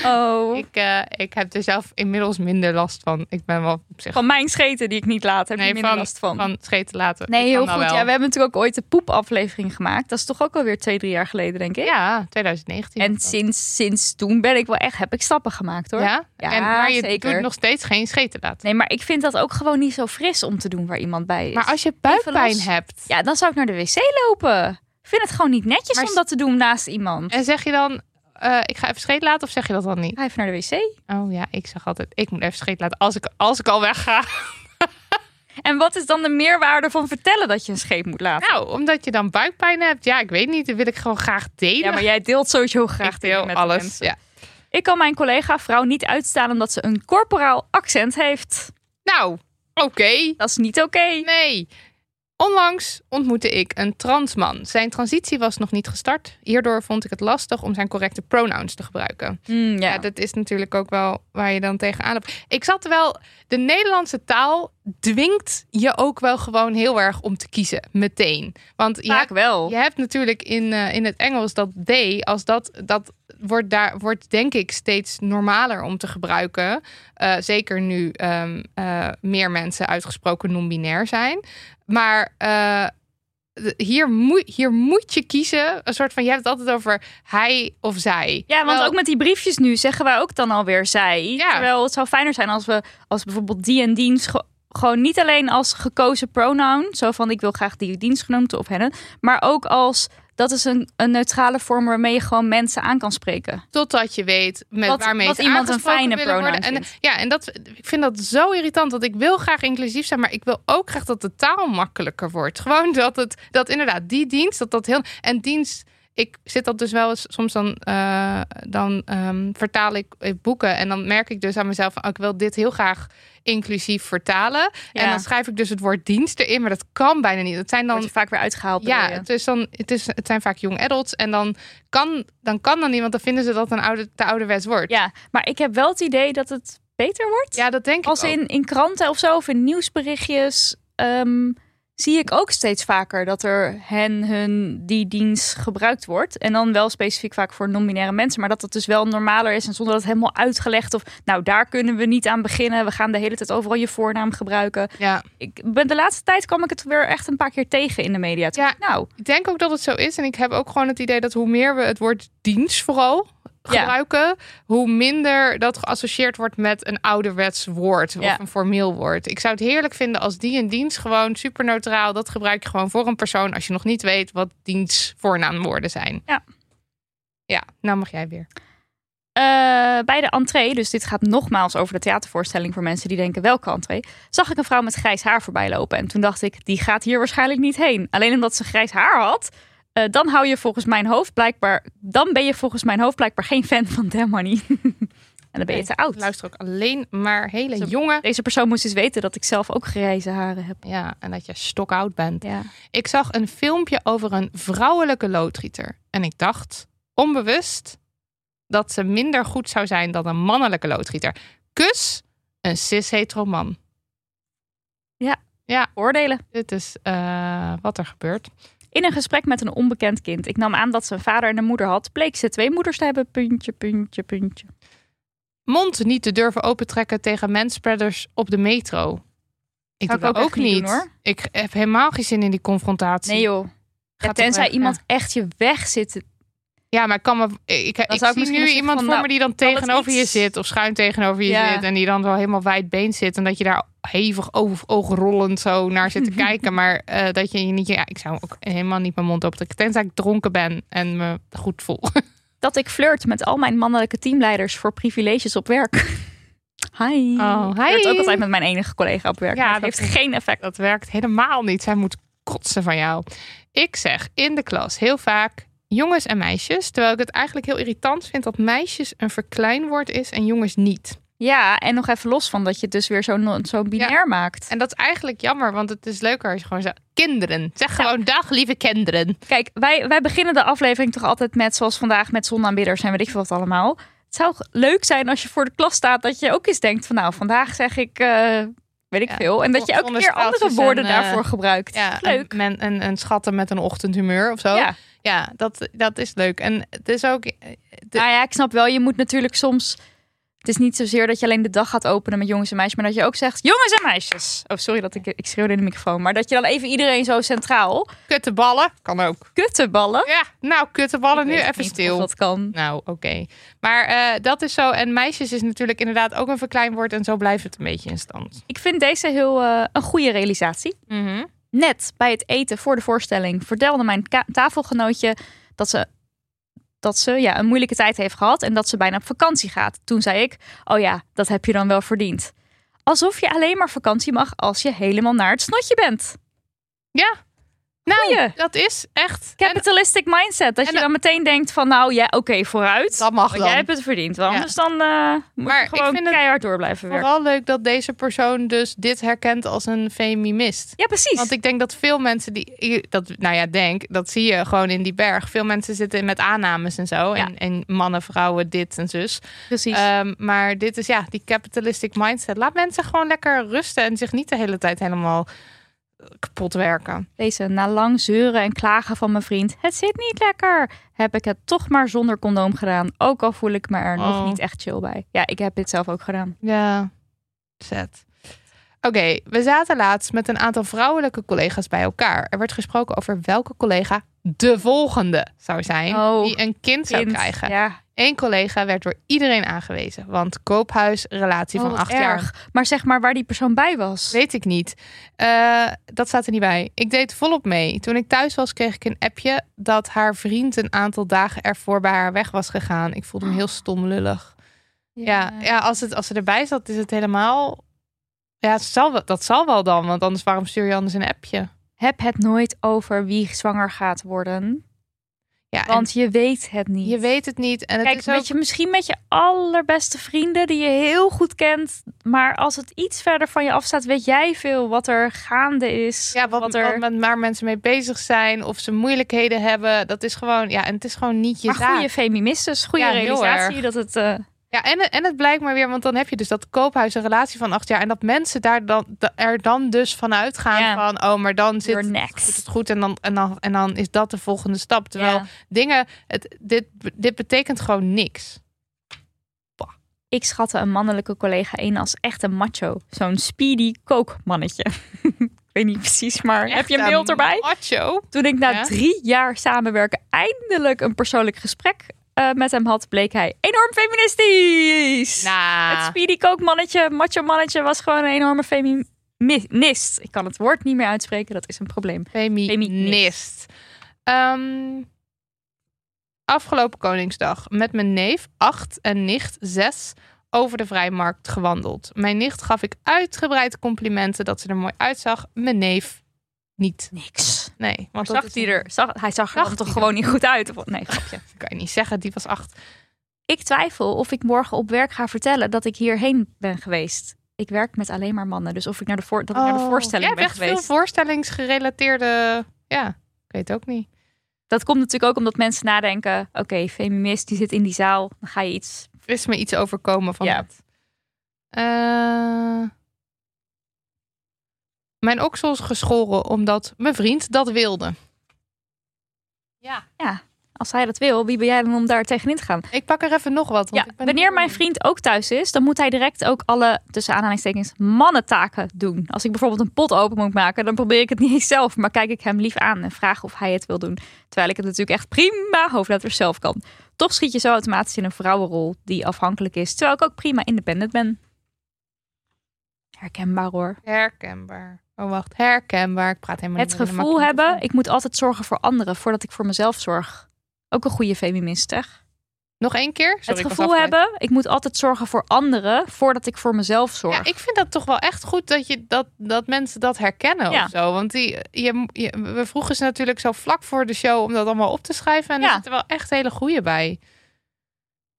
B: Oh.
C: Ik, eh, ik heb er zelf inmiddels minder last van. Ik ben wel op zich
B: Van mijn scheten die ik niet laat, heb
C: Nee,
B: je minder
C: van-
B: last van.
C: van scheten laten.
B: nee,
C: Ik
B: heel goed. Ja, we hebben natuurlijk ook ooit de poepaflevering gemaakt. Dat is toch ook alweer twee, drie jaar geleden, denk ik.
C: Ja, 2019.
B: En sinds, sinds toen ben ik wel echt, heb ik stappen gemaakt hoor.
C: Ja?
B: Ja,
C: en, maar je
B: zeker.
C: doet nog steeds geen scheten laten.
B: Nee, maar ik vind dat ook gewoon niet zo fris om te doen waar iemand bij is.
C: Maar als je buikpijn hebt
B: Ja, dan zou ik naar de wc lopen. Ik vind het gewoon niet netjes
C: Maar
B: om dat te doen naast iemand.
C: en zeg je dan, eh, ik ga even scheten laten of zeg je dat dan niet?
B: Ga even naar de wc.
C: Oh ja, ik zeg altijd, ik moet even scheten laten als ik, als ik al wegga.
B: En wat is dan de meerwaarde van vertellen dat je een scheep moet laten?
C: Nou, omdat je dan buikpijn hebt. Ja, ik weet niet, dat wil ik gewoon graag delen.
B: ja, maar jij deelt sowieso graag
C: ik
B: dingen
C: deel
B: met
C: alles.
B: mensen.
C: Ja.
B: Ik kan mijn collega vrouw niet uitstaan omdat ze een corporaal accent heeft.
C: Nou, oké.
B: Dat is niet oké.
C: Nee. Onlangs ontmoette ik een transman. Zijn transitie was nog niet gestart. Hierdoor vond ik het lastig om zijn correcte pronouns te gebruiken.
B: Mm,
C: Ja,
B: ja.
C: dat is natuurlijk ook wel waar je dan tegenaan loopt. Ik zat wel. De Nederlandse taal dwingt je ook wel gewoon heel erg om te kiezen. Meteen. Want je
B: Vaak
C: hebt,
B: wel.
C: je hebt natuurlijk in, eh, in het Engels dat they, als dat, dat wordt daar wordt denk ik steeds normaler om te gebruiken. Eh, zeker nu ehm, eh, meer mensen uitgesproken non-binair zijn. Maar eh, hier, moet, hier moet je kiezen. Een soort van, je hebt het altijd over hij of zij.
B: Ja, want ook met die briefjes nu zeggen wij ook dan alweer zij.
C: Ja.
B: Terwijl het zou fijner zijn als we als bijvoorbeeld die en dienst ge- gewoon niet alleen als gekozen pronoun, zo van ik wil graag die dienst genoemd of hen, maar ook als dat is een, een neutrale vorm waarmee je gewoon mensen aan kan spreken.
C: Totdat je weet met
B: Wat-
C: waarmee
B: wat iemand een fijne pronoun
C: En, ja, en dat, ik vind dat zo irritant. Dat ik wil graag inclusief zijn, maar ik wil ook graag dat de taal makkelijker wordt. Gewoon dat het, dat inderdaad die dienst, dat dat heel... En dienst, ik zit dat dus wel eens, soms dan, eh, dan ehm, vertaal ik eh, boeken. En dan merk ik dus aan mezelf, van, oh, ik wil dit heel graag inclusief vertalen.
B: Ja.
C: En dan schrijf ik dus het woord dienst erin, maar dat kan bijna niet. Dat zijn
B: Dan wordt vaak weer uitgehaald.
C: ja, het, is dan, het, is, het zijn vaak young adults. En dan kan, dan kan dan niet, want dan vinden ze dat een oude, te ouderwets wordt.
B: ja, maar ik heb wel het idee dat het beter wordt.
C: Ja, dat denk
B: Als
C: ik ook.
B: in, in kranten of zo, of in nieuwsberichtjes, ehm, zie ik ook steeds vaker dat er hen, hun, die dienst gebruikt wordt. En dan wel specifiek vaak voor non-binaire mensen, maar dat het dus wel normaler is en zonder dat het helemaal uitgelegd of, nou, daar kunnen we niet aan beginnen. We gaan de hele tijd overal je voornaam gebruiken.
C: Ja,
B: Ik ben de laatste tijd kwam ik het weer echt een paar keer tegen in de media. Toen
C: Ja.
B: nou,
C: ik denk ook dat het zo is. En ik heb ook gewoon het idee dat hoe meer we het woord dienst vooral
B: Ja.
C: gebruiken, hoe minder dat geassocieerd wordt met een ouderwets woord of
B: Ja.
C: een formeel woord. Ik zou het heerlijk vinden als die en dienst gewoon super neutraal. Dat gebruik je gewoon voor een persoon als je nog niet weet wat diens voornaamwoorden zijn.
B: Ja.
C: Ja, nou mag jij weer.
B: Eh, bij de entree, dus dit gaat nogmaals over de theatervoorstelling voor mensen die denken welke entree, zag ik een vrouw met grijs haar voorbij lopen. En toen dacht ik, die gaat hier waarschijnlijk niet heen. Alleen omdat ze grijs haar had, eh, dan hou je volgens mijn hoofd blijkbaar, dan ben je volgens mijn hoofd blijkbaar geen fan van Demony. en dan ben je te
C: Ik
B: oud.
C: luister ook alleen maar hele
B: Zo-
C: jonge.
B: Deze persoon moest eens weten dat ik zelf ook grijze haren heb.
C: Ja, en dat je stokoud bent.
B: Ja.
C: Ik zag een filmpje over een vrouwelijke loodgieter. En ik dacht, onbewust, dat ze minder goed zou zijn dan een mannelijke loodgieter. Kus een cis-hetero man.
B: Oordelen.
C: Dit is eh, wat er gebeurt.
B: In een gesprek met een onbekend kind. Ik nam aan dat ze een vader en een moeder had. Bleek ze twee moeders te hebben. Puntje, puntje, puntje.
C: Mond niet te durven opentrekken tegen menspreaders op de metro. Ik
B: Zou
C: doe
B: ik ook niet doen, hoor.
C: Ik heb helemaal geen zin in die confrontatie.
B: Nee joh. Ja, tenzij
C: weg,
B: iemand
C: ja.
B: echt je weg zit.
C: Ja, maar ik kan me. Ik, ik, zie nu iemand
B: van,
C: voor
B: nou,
C: me die dan tegenover je zit of schuin tegenover je
B: Ja.
C: zit en die dan zo helemaal wijdbeen zit en dat je daar hevig oog, ogrollend zo naar zit te kijken, maar eh, dat je je niet. Ja, ik zou ook helemaal niet mijn mond open trekken, tenzij ik dronken ben en me goed voel.
B: Dat ik flirt met al mijn mannelijke teamleiders voor privileges op werk. Hi.
C: Oh,
B: Ik
C: hi.
B: ook altijd met mijn enige collega op werk.
C: Ja,
B: Ja, dat
C: dat
B: heeft geen effect.
C: Dat werkt helemaal niet. Zij moet kotsen van jou. Ik zeg in de klas heel vaak jongens en meisjes, terwijl ik het eigenlijk heel irritant vind dat meisjes een verkleinwoord is en jongens niet.
B: Ja, en nog even los van dat je het dus weer zo, no- zo binair maakt.
C: En dat is eigenlijk jammer, want het is leuker als je gewoon zegt kinderen. Zeg gewoon dag lieve kinderen.
B: Kijk, wij, wij beginnen de aflevering toch altijd met, zoals vandaag, met zonaanbidders en weet ik veel wat allemaal. Het zou leuk zijn als je voor de klas staat dat je ook eens denkt van nou, vandaag zeg ik, eh, weet ik
C: Ja.
B: veel. En dat je elke keer andere woorden
C: en, eh,
B: daarvoor gebruikt.
C: Ja,
B: Leuk.
C: En, men, en, en schatten met een ochtendhumeur of zo.
B: Ja.
C: Ja, dat, dat is leuk. En het is ook... eh, de-
B: Nou ja, ik snap wel, je moet natuurlijk soms... Het is niet zozeer dat je alleen de dag gaat openen met jongens en meisjes, maar dat je ook zegt jongens en meisjes. Oh, sorry dat ik, ik schreeuwde in de microfoon. Maar dat je dan even iedereen zo centraal.
C: Kuttenballen kan ook.
B: Kuttenballen.
C: Ja, nou, kuttenballen nu even stil.
B: Dat kan.
C: Nou, oké. Maar eh, dat is zo. En meisjes is natuurlijk inderdaad ook een verkleinwoord. En zo blijft het een beetje in stand.
B: Ik vind deze heel eh, een goede realisatie. Net bij het eten voor de voorstelling vertelde mijn tafelgenootje dat ze, dat ze ja, een moeilijke tijd heeft gehad en dat ze bijna op vakantie gaat. Toen zei ik, oh ja, dat heb je dan wel verdiend. Alsof je alleen maar vakantie mag als je helemaal naar het snotje bent.
C: Ja. Nou,
B: Goeie.
C: dat is echt...
B: Capitalistic mindset. Dat je
C: dan-
B: dan meteen denkt van nou ja, oké, vooruit.
C: Dat mag dan.
B: jij hebt het verdiend. Want
C: Ja.
B: anders dan eh moet
C: Maar
B: je
C: ik
B: gewoon
C: vind
B: keihard door blijven werken.
C: Vooral leuk dat deze persoon dus dit herkent als een feminist.
B: Ja, precies.
C: Want ik denk dat veel mensen die dat, nou ja, denk, dat zie je gewoon in die berg. Veel mensen zitten met aannames en zo.
B: Ja.
C: En, en mannen, vrouwen, dit en zus.
B: precies.
C: Ehm, maar dit is ja, die capitalistic mindset. Laat mensen gewoon lekker rusten en zich niet de hele tijd helemaal kapot werken.
B: Deze, na lang zeuren en klagen van mijn vriend, het zit niet lekker, heb ik het toch maar zonder condoom gedaan. Ook al voel ik me er nog
C: Oh.
B: niet echt chill bij. Ja, ik heb dit zelf ook gedaan.
C: Ja, zet. Oké, we zaten laatst met een aantal vrouwelijke collega's bij elkaar. Er werd gesproken over welke collega de volgende zou zijn
B: Oh,
C: die een kind zou
B: Kind,
C: krijgen.
B: Ja,
C: Eén collega werd door iedereen aangewezen, want koophuis, relatie
B: Oh,
C: van acht jaar.
B: Maar zeg maar waar die persoon bij was.
C: Weet ik niet. Eh, dat staat er niet bij. Ik deed volop mee. Toen ik thuis was, kreeg ik een appje dat haar vriend een aantal dagen ervoor bij haar weg was gegaan. Ik voelde me heel stom lullig. Ja, ja als, het, als ze erbij zat, is het helemaal. Ja, het zal, dat zal wel dan, want anders waarom stuur je anders een appje?
B: Heb het nooit over wie zwanger gaat worden.
C: Ja,
B: Want je weet het niet.
C: je weet het niet. En het
B: Kijk,
C: is ook...
B: met je, misschien met je allerbeste vrienden die je heel goed kent. Maar als het iets verder van je afstaat, weet jij veel wat er gaande is.
C: Ja, wat,
B: er.
C: met waar mensen mee bezig zijn of ze moeilijkheden hebben. Dat is gewoon, ja, en het is gewoon niet je
B: maar
C: zaak.
B: goede feministes, goede
C: Ja,
B: realisatie. Dat het. eh,
C: Ja, en, het- en het blijkt maar weer, want dan heb je dus dat koophuis een relatie van acht jaar. En dat mensen daar dan, da- er dan dus vanuit gaan van, oh, maar dan zit het
B: next.
C: goed, en, dan, en, dan, en dan is dat de volgende stap. Terwijl dingen, het, dit, dit betekent gewoon niks.
B: Ik schatte een mannelijke collega in als echt een macho. Zo'n speedy kookmannetje. ik weet niet precies, maar heb je een beeld erbij?
C: Macho.
B: Toen ik na
C: Ja?
B: drie jaar samenwerken eindelijk een persoonlijk gesprek eh, met hem had, bleek hij enorm feministisch. Het speedy kookmannetje, macho mannetje was gewoon een enorme feminist. Ik kan het woord niet meer uitspreken, dat is een probleem.
C: feminist.
B: Feminist.
C: Ehm, afgelopen Koningsdag met mijn neef, acht en nicht, zes, over de vrijmarkt gewandeld. Mijn nicht gaf ik uitgebreid complimenten dat ze er mooi uitzag. Mijn neef niet.
B: Niks.
C: Nee,
B: Maar zag hij er, zag, hij zag er toch gewoon niet goed uit? Of, nee, grapje.
C: kan je niet zeggen, die was acht.
B: Ik twijfel of ik morgen op werk ga vertellen dat ik hierheen ben geweest. Ik werk met alleen maar mannen, dus of ik naar de, voor, dat ik naar de voorstelling
C: Oh, Jij
B: ben
C: hebt echt
B: geweest.
C: veel voorstellingsgerelateerde... Ja, ik weet het ook niet.
B: Dat komt natuurlijk ook omdat mensen nadenken: oké, feminist die zit in die zaal, dan ga je iets.
C: Er is me iets overkomen van
B: Ja.
C: het. Eh, mijn oksels geschoren omdat mijn vriend dat wilde. Ja.
B: Als hij dat wil, wie ben jij dan om daar tegenin te gaan?
C: Ik pak er even nog wat. want
B: Ja,
C: ik ben
B: wanneer mijn vriend ook thuis is, dan moet hij direct ook alle, tussen aanhalingstekens, mannentaken doen. Als ik bijvoorbeeld een pot open moet maken, dan probeer ik het niet zelf, maar kijk ik hem lief aan en vraag of hij het wil doen. Terwijl ik het natuurlijk echt prima hoofdletters zelf kan. Toch schiet je zo automatisch in een vrouwenrol die afhankelijk is, terwijl ik ook prima independent ben. Herkenbaar hoor.
C: Herkenbaar. Oh, wacht. Herkenbaar. Ik praat helemaal
B: Het
C: niet de
B: gevoel hebben, ik moet altijd zorgen voor anderen voordat ik voor mezelf zorg. Ook een goede feminist, zeg.
C: Nog één keer? Sorry,
B: het gevoel hebben, ik moet altijd zorgen voor anderen voordat ik voor mezelf zorg.
C: Ja, ik vind dat toch wel echt goed dat, je, dat, dat mensen dat herkennen
B: Ja.
C: of zo. Want die, je, je- we vroegen ze natuurlijk zo vlak voor de show om dat allemaal op te schrijven. En
B: Ja.
C: er zitten wel echt hele goede bij.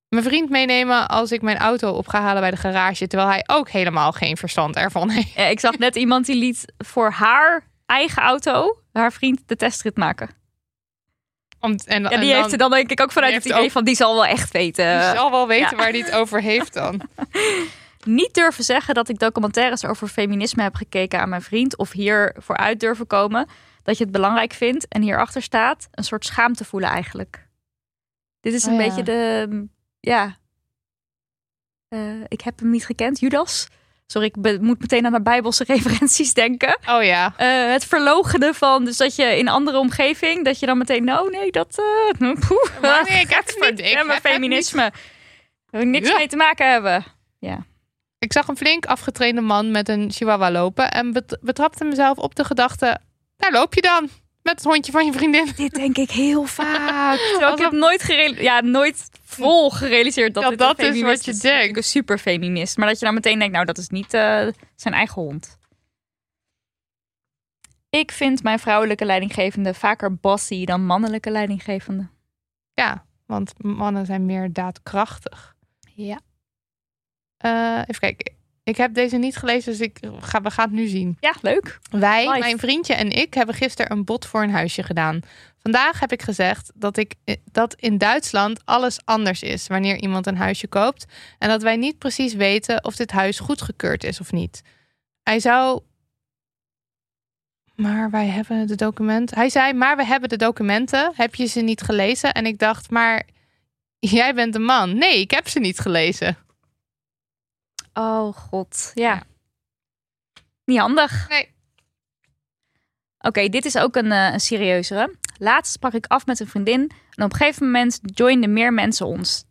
C: Mijn vriend meenemen als ik mijn auto op ga halen bij de garage. Terwijl hij ook helemaal geen verstand ervan heeft.
B: Ja, ik zag net iemand die liet voor haar eigen auto haar vriend de testrit maken.
C: Om, en,
B: Ja,
C: en
B: die
C: dan,
B: heeft er dan denk ik ook vanuit
C: die
B: het idee
C: ook-
B: van die zal wel echt weten.
C: die zal wel weten
B: ja.
C: waar hij het over heeft dan.
B: niet durven zeggen dat ik documentaires over feminisme heb gekeken aan mijn vriend. Of hier vooruit durven komen. Dat je het belangrijk vindt. En hierachter staat een soort schaamte voelen eigenlijk. Dit is een
C: Oh ja.
B: beetje de, ja. Eh, ik heb hem niet gekend, Judas. Sorry, ik be- moet meteen aan de Bijbelse referenties denken.
C: Oh ja.
B: Eh, het verlogenen van, dus dat je in een andere omgeving, dat je dan meteen, nou nee, dat, eh poeh,
C: Maar nee, ik heb het
B: niet.
C: Ik
B: Ja, maar feminisme, wil niks
C: Ja.
B: mee te maken hebben.
C: Ik zag een flink afgetrainde man met een chihuahua lopen en bet- betrapte mezelf op de gedachte: daar loop je dan met het hondje van je vriendin.
B: Dit denk ik heel vaak. Terwijl ik heb nooit, ja, nooit vol gerealiseerd dat
C: Ja,
B: dit
C: dat
B: een
C: is wat je
B: is.
C: denkt.
B: Ik een super feminist. Maar dat je dan meteen denkt, nou dat is niet eh, zijn eigen hond. Ik vind mijn vrouwelijke leidinggevende vaker bossy dan mannelijke leidinggevende.
C: Ja, want mannen zijn meer daadkrachtig.
B: Ja.
C: Eh, even kijken. Ik heb deze niet gelezen, dus ik ga, we gaan het nu zien.
B: Ja, leuk.
C: Wij, mijn vriendje en ik, hebben gisteren een bod voor een huisje gedaan. Vandaag heb ik gezegd dat, ik, dat in Duitsland alles anders is wanneer iemand een huisje koopt. En dat wij niet precies weten of dit huis goedgekeurd is of niet. Hij zou. Maar wij hebben de documenten. Hij zei, maar we hebben de documenten. Heb je ze niet gelezen? En ik dacht, maar jij bent een man. Nee, ik heb ze niet gelezen.
B: Oh god, ja. Niet handig.
C: Nee.
B: Oké, dit is ook een, eh, een serieuzere. Laatst sprak ik af met een vriendin en op een gegeven moment joinden meer mensen ons.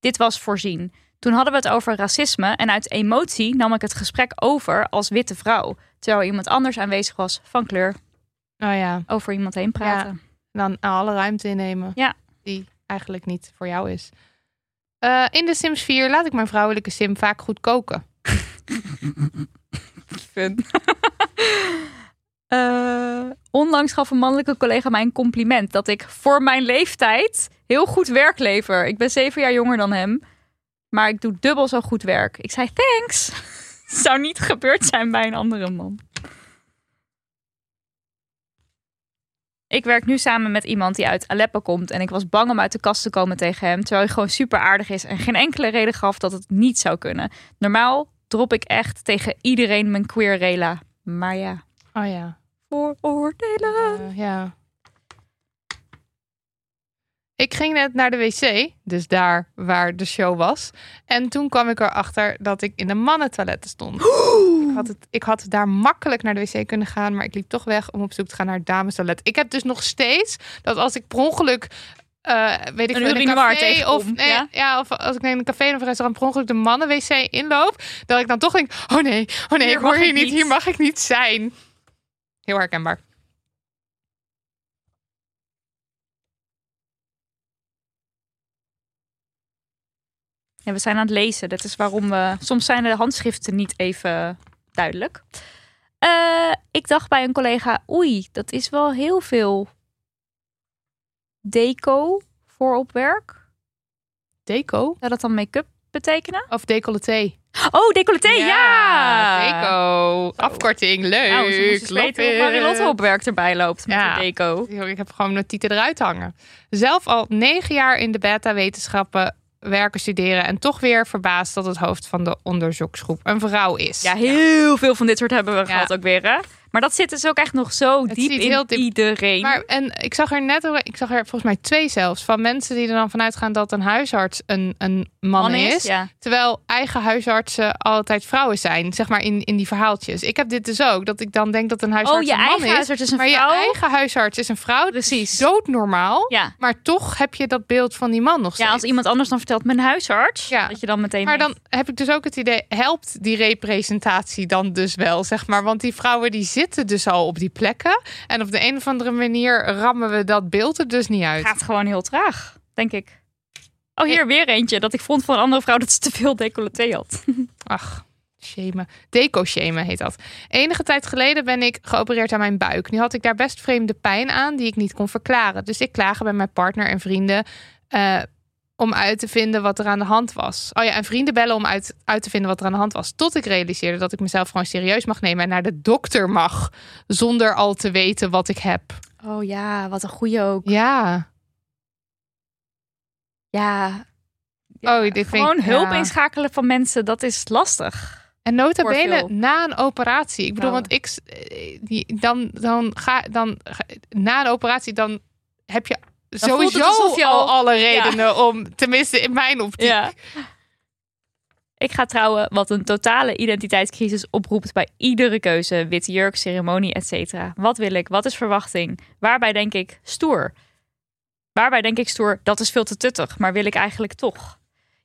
B: Dit was voorzien. Toen hadden we het over racisme en uit emotie nam ik het gesprek over als witte vrouw. Terwijl iemand anders aanwezig was van kleur.
C: Oh ja.
B: Over iemand heen praten.
C: dan alle ruimte innemen.
B: Ja.
C: Die eigenlijk niet voor jou is. Eh, in de Sims 4 laat ik mijn vrouwelijke sim vaak goed koken.
B: Fun. Eh, onlangs gaf een mannelijke collega mij een compliment dat ik voor mijn leeftijd heel goed werk lever. Ik ben zeven jaar jonger dan hem, maar ik doe dubbel zo goed werk. Ik zei thanks. Zou niet gebeurd zijn bij een andere man. Ik werk nu samen met iemand die uit Aleppo komt en ik was bang om uit de kast te komen tegen hem, terwijl hij gewoon super aardig is en geen enkele reden gaf dat het niet zou kunnen. Normaal drop ik echt tegen iedereen mijn queer rela. Maar ja,
C: Oh ja.
B: vooroordelen.
C: Eh, ja. Ik ging net naar de wc, dus daar waar de show was. En toen kwam ik erachter dat ik in de mannentoiletten stond. Ik had, het, ik had daar makkelijk naar de wc kunnen gaan, maar ik liep toch weg om op zoek te gaan naar het damestoilet. Ik heb dus nog steeds dat als ik per ongeluk, eh, weet ik
B: Een
C: een café of, nee,
B: ja?
C: ja? of als ik in een café of een restaurant per ongeluk de mannen-wc inloop, dat ik dan toch denk, oh nee, oh nee,
B: Hier
C: ik hoor hier niet,
B: niet.
C: hier mag ik niet zijn. Heel herkenbaar.
B: Ja, we zijn aan het lezen. Dat is waarom we. Soms zijn de handschriften niet even duidelijk. Eh, ik dacht bij een collega: oei, dat is wel heel veel deco voor op werk.
C: Deco?
B: Zou dat dan make-up betekenen?
C: Of decolleté?
B: Oh, decolleté, ja!
C: Deco. Afkorting, leuk.
B: Nou, ze moest eens
C: Love
B: weten hoe. Marilotte op werk erbij loopt met
C: Ja.
B: de deco.
C: Ik heb gewoon mijn titel eruit hangen. Zelf al negen jaar in de beta-wetenschappen werken, studeren... en toch weer verbaasd dat het hoofd van de onderzoeksgroep een vrouw is.
B: Ja, heel veel van dit soort hebben we
C: Ja.
B: gehad ook weer, hè? Maar dat zit dus ook echt nog zo
C: Het
B: diep in
C: heel diep.
B: iedereen.
C: Maar en ik zag er net, ik zag er volgens mij twee zelfs van mensen die er dan vanuit gaan dat een huisarts een, een man,
B: Man
C: is,
B: ja.
C: terwijl eigen huisartsen altijd vrouwen zijn, zeg maar in, in die verhaaltjes. Ik heb dit dus ook, dat ik dan denk dat een huisarts
B: Oh, je
C: een man
B: eigen
C: is,
B: huisarts is een
C: maar
B: vrouw?
C: je eigen huisarts is een vrouw.
B: Precies.
C: Doodnormaal.
B: Ja.
C: Maar toch heb je dat beeld van die man nog steeds.
B: ja, als iemand anders dan vertelt mijn huisarts,
C: Ja.
B: dat je dan meteen
C: Maar dan heb ik dus ook het idee, helpt die representatie dan dus wel, zeg maar. Want die vrouwen die zitten dus al op die plekken. En op de een of andere manier rammen we dat beeld er dus niet uit.
B: gaat gewoon heel traag, denk ik. Oh, hier weer eentje. Dat ik vond van een andere vrouw dat ze te veel decolleté had.
C: Ach, shamen. Deco-shamen heet dat. Enige tijd geleden ben ik geopereerd aan mijn buik. Nu had ik daar best vreemde pijn aan die ik niet kon verklaren. Dus ik klaagde bij mijn partner en vrienden eh, om uit te vinden wat er aan de hand was. Oh ja, en vrienden bellen om uit, uit te vinden wat er aan de hand was. Tot ik realiseerde dat ik mezelf gewoon serieus mag nemen en naar de dokter mag. Zonder al te weten wat ik heb.
B: Oh ja, wat een goeie ook.
C: Ja,
B: Ja, ja,
C: Oh, dit ik-
B: gewoon hulp
C: ja.
B: inschakelen van mensen, dat is lastig.
C: En nota bene na een operatie. Ik bedoel,
B: Nou.
C: want ik eh, die, dan, dan ga dan na een operatie dan heb je sowieso
B: je
C: al
B: al-
C: alle redenen om, tenminste in mijn optiek.
B: Ik ga trouwen wat een totale identiteitscrisis oproept bij iedere keuze. Witte jurk, ceremonie, etc. Wat wil ik? Wat is verwachting? Waarbij denk ik stoer? Waarbij denk ik stoer? Dat is veel te tuttig, maar wil ik eigenlijk toch?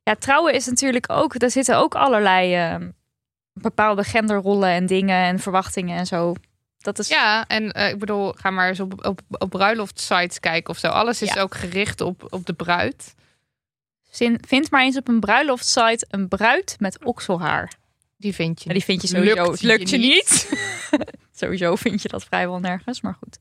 B: Ja, trouwen is natuurlijk ook, daar zitten ook allerlei eh, bepaalde genderrollen en dingen en verwachtingen en zo. Dat is
C: Ja, en eh, ik bedoel, ga maar eens op, op, op bruiloftsites kijken of zo. Alles is
B: Ja.
C: ook gericht op, op de bruid.
B: Zin- Vind maar eens op een bruiloftsite een bruid met okselhaar.
C: Die vind je.
B: Die vind je sowieso.
C: Lukt
B: Lukt,
C: je
B: je niet. sowieso vind je dat vrijwel nergens, maar goed.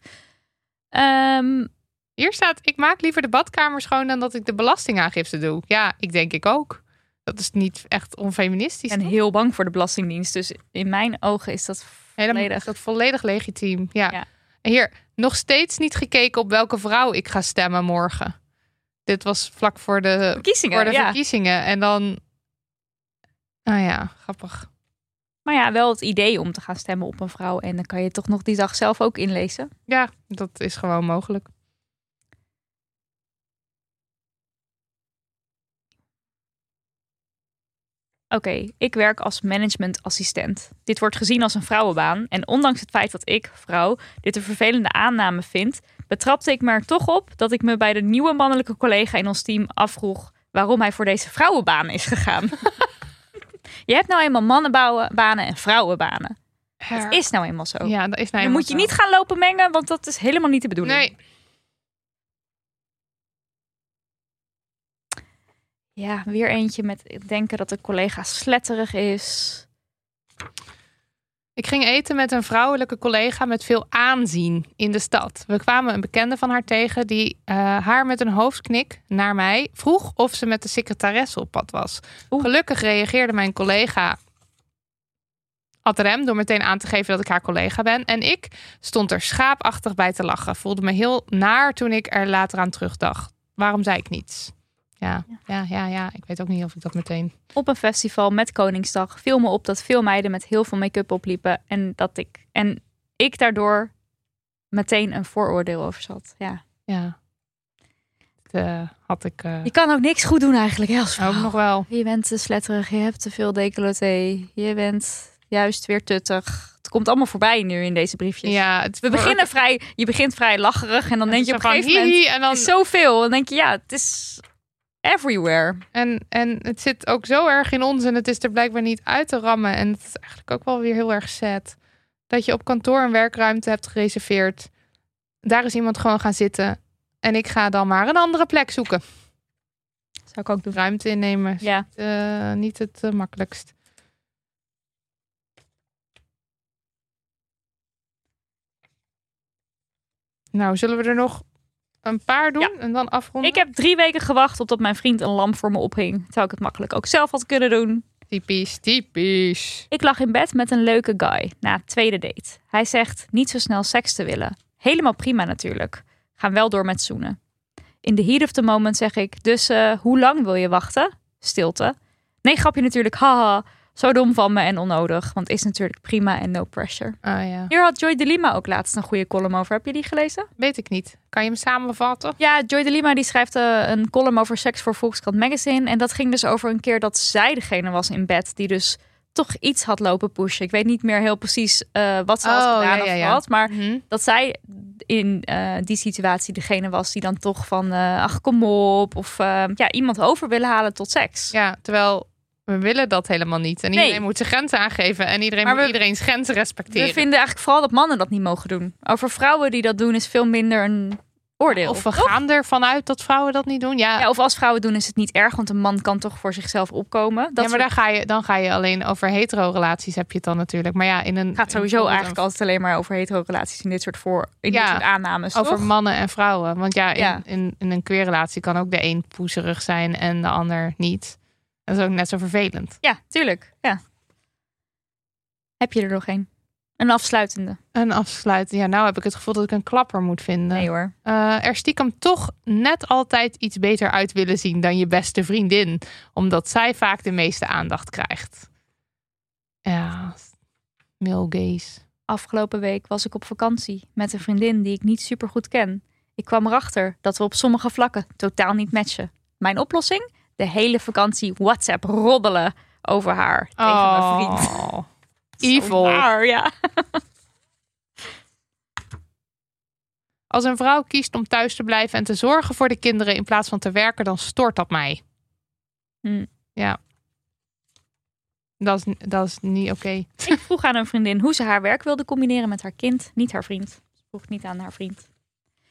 B: Ehm,
C: Hier staat, ik maak liever de badkamer schoon dan dat ik de belastingaangifte doe. Ja, ik denk ik ook. Dat is niet echt onfeministisch. toch?
B: heel bang voor de Belastingdienst. Dus in mijn ogen is dat volledig.
C: dat volledig legitiem. Ja.
B: Ja.
C: En hier, nog steeds niet gekeken op welke vrouw ik ga stemmen morgen. Dit was vlak voor de,
B: verkiezingen.
C: voor de
B: ja.
C: verkiezingen. En dan... Ah ja, grappig.
B: Maar ja, wel het idee om te gaan stemmen op een vrouw. En dan kan je toch nog die dag zelf ook inlezen.
C: Ja, dat is gewoon mogelijk.
B: Oké, ik werk als managementassistent. Dit wordt gezien als een vrouwenbaan. En ondanks het feit dat ik, vrouw, dit een vervelende aanname vind, betrapte ik me er toch op dat ik me bij de nieuwe mannelijke collega in ons team afvroeg waarom hij voor deze vrouwenbaan is gegaan. je hebt nou eenmaal mannenbanen en vrouwenbanen. Het is nou eenmaal zo.
C: Ja, dat is nou
B: Dan
C: eenmaal
B: moet je
C: zo.
B: niet gaan lopen mengen, want dat is helemaal niet de bedoeling.
C: Nee,
B: Ja, weer eentje met denken dat een collega sletterig is.
C: Ik ging eten met een vrouwelijke collega met veel aanzien in de stad. We kwamen een bekende van haar tegen die eh, haar met een hoofdknik naar mij vroeg of ze met de secretaresse op pad was.
B: Oeh.
C: Gelukkig reageerde mijn collega ad rem door meteen aan te geven dat ik haar collega ben. En ik stond er schaapachtig bij te lachen. Voelde me heel naar toen ik er later aan terugdacht. Waarom zei ik niets? Ja, ja, ja, ja. Ik weet ook niet of ik dat meteen...
B: Op een festival met Koningsdag viel me op dat veel meiden met heel veel make-up opliepen. En dat ik, en ik daardoor meteen een vooroordeel over zat. Ja.
C: Ja. Dat eh, had ik eh,
B: Je kan ook niks goed doen eigenlijk. hè, als
C: ook nog wel.
B: Je bent te sletterig, je hebt te veel decolleté. Je bent juist weer tuttig. Het komt allemaal voorbij nu in deze briefjes.
C: Ja, het
B: We beginnen vrij, je begint vrij lacherig en dan denk je op een gegeven moment...
C: en dan
B: is zoveel. Dan denk je, ja, het is everywhere.
C: en, en het zit ook zo erg in ons en het is er blijkbaar niet uit te rammen. En het is eigenlijk ook wel weer heel erg sad. Dat je op kantoor een werkruimte hebt gereserveerd. Daar is iemand gewoon gaan zitten. En ik ga dan maar een andere plek zoeken.
B: Zou ik ook doen.
C: Ruimte innemen is
B: Ja.
C: eh, niet het eh, makkelijkst. Nou, zullen we er nog een paar doen
B: Ja.
C: en dan afronden?
B: Ik heb drie weken gewacht op dat mijn vriend een lamp voor me ophing. Terwijl ik het makkelijk ook zelf had kunnen doen.
C: Typisch, typisch.
B: Ik lag in bed met een leuke guy na het tweede date. Hij zegt niet zo snel seks te willen. Helemaal prima natuurlijk. Gaan wel door met zoenen. In the heat of the moment zeg ik, dus eh, hoe lang wil je wachten? Stilte. Nee, grapje natuurlijk, haha. Zo dom van me en onnodig, want is natuurlijk prima en no pressure.
C: Ah ja,
B: Hier had Joy de Lima ook laatst een goede column over. Heb je die gelezen?
C: weet ik niet. Kan je hem samenvatten?
B: Ja, Joy de Lima die schrijft eh, een column over seks voor Volkskrant Magazine. En dat ging dus over een keer dat zij degene was in bed die dus toch iets had lopen pushen. Ik weet niet meer heel precies eh, wat ze had
C: Oh,
B: gedaan
C: ja,
B: of
C: ja,
B: wat. Maar
C: Mhm.
B: dat zij in eh, die situatie degene was die dan toch van... ach, kom op. Of ja, iemand over willen halen tot seks.
C: Ja, terwijl we willen dat helemaal niet. En
B: Nee.
C: iedereen moet zijn grenzen aangeven. En iedereen
B: Maar
C: moet
B: we-
C: iedereen's grenzen respecteren.
B: We vinden eigenlijk vooral dat mannen dat niet mogen doen. Over vrouwen die dat doen is veel minder een oordeel.
C: Of we
B: toch?
C: gaan ervan uit dat vrouwen dat niet doen. Ja,
B: Ja, of als vrouwen doen is het niet erg, want een man kan toch voor zichzelf opkomen. Dat
C: ja maar daar ga je, dan ga je alleen over hetero-relaties heb je het dan natuurlijk. Maar ja, in een
B: gaat sowieso
C: in
B: eigenlijk altijd alleen maar over hetero-relaties in dit soort voor in
C: Ja,
B: dit soort aannames.
C: over
B: toch?
C: mannen en vrouwen. Want ja, in,
B: Ja.
C: In, in een queerrelatie kan ook de een poezerig zijn en de ander niet. Dat is ook net zo vervelend.
B: Ja, tuurlijk. Ja. Heb je er nog een? Een afsluitende.
C: Een afsluiten. Ja, nou heb ik het gevoel dat ik een klapper moet vinden.
B: Nee hoor.
C: Eh, er stiekem toch net altijd iets beter uit willen zien dan je beste vriendin. Omdat zij vaak de meeste aandacht krijgt. Ja, male gaze.
B: Afgelopen week was ik op vakantie met een vriendin die ik niet super goed ken. Ik kwam erachter dat we op sommige vlakken totaal niet matchen. Mijn oplossing? De hele vakantie WhatsApp roddelen over haar tegen mijn vriend.
C: Oh,
B: Zo
C: Evil.
B: waar, ja.
C: Als een vrouw kiest om thuis te blijven en te zorgen voor de kinderen in plaats van te werken, dan stoort dat mij.
B: Hm.
C: Ja. Dat is, dat is niet oké.
B: Ik vroeg aan een vriendin hoe ze haar werk wilde combineren met haar kind, niet haar vriend. Ze vroeg niet aan haar vriend.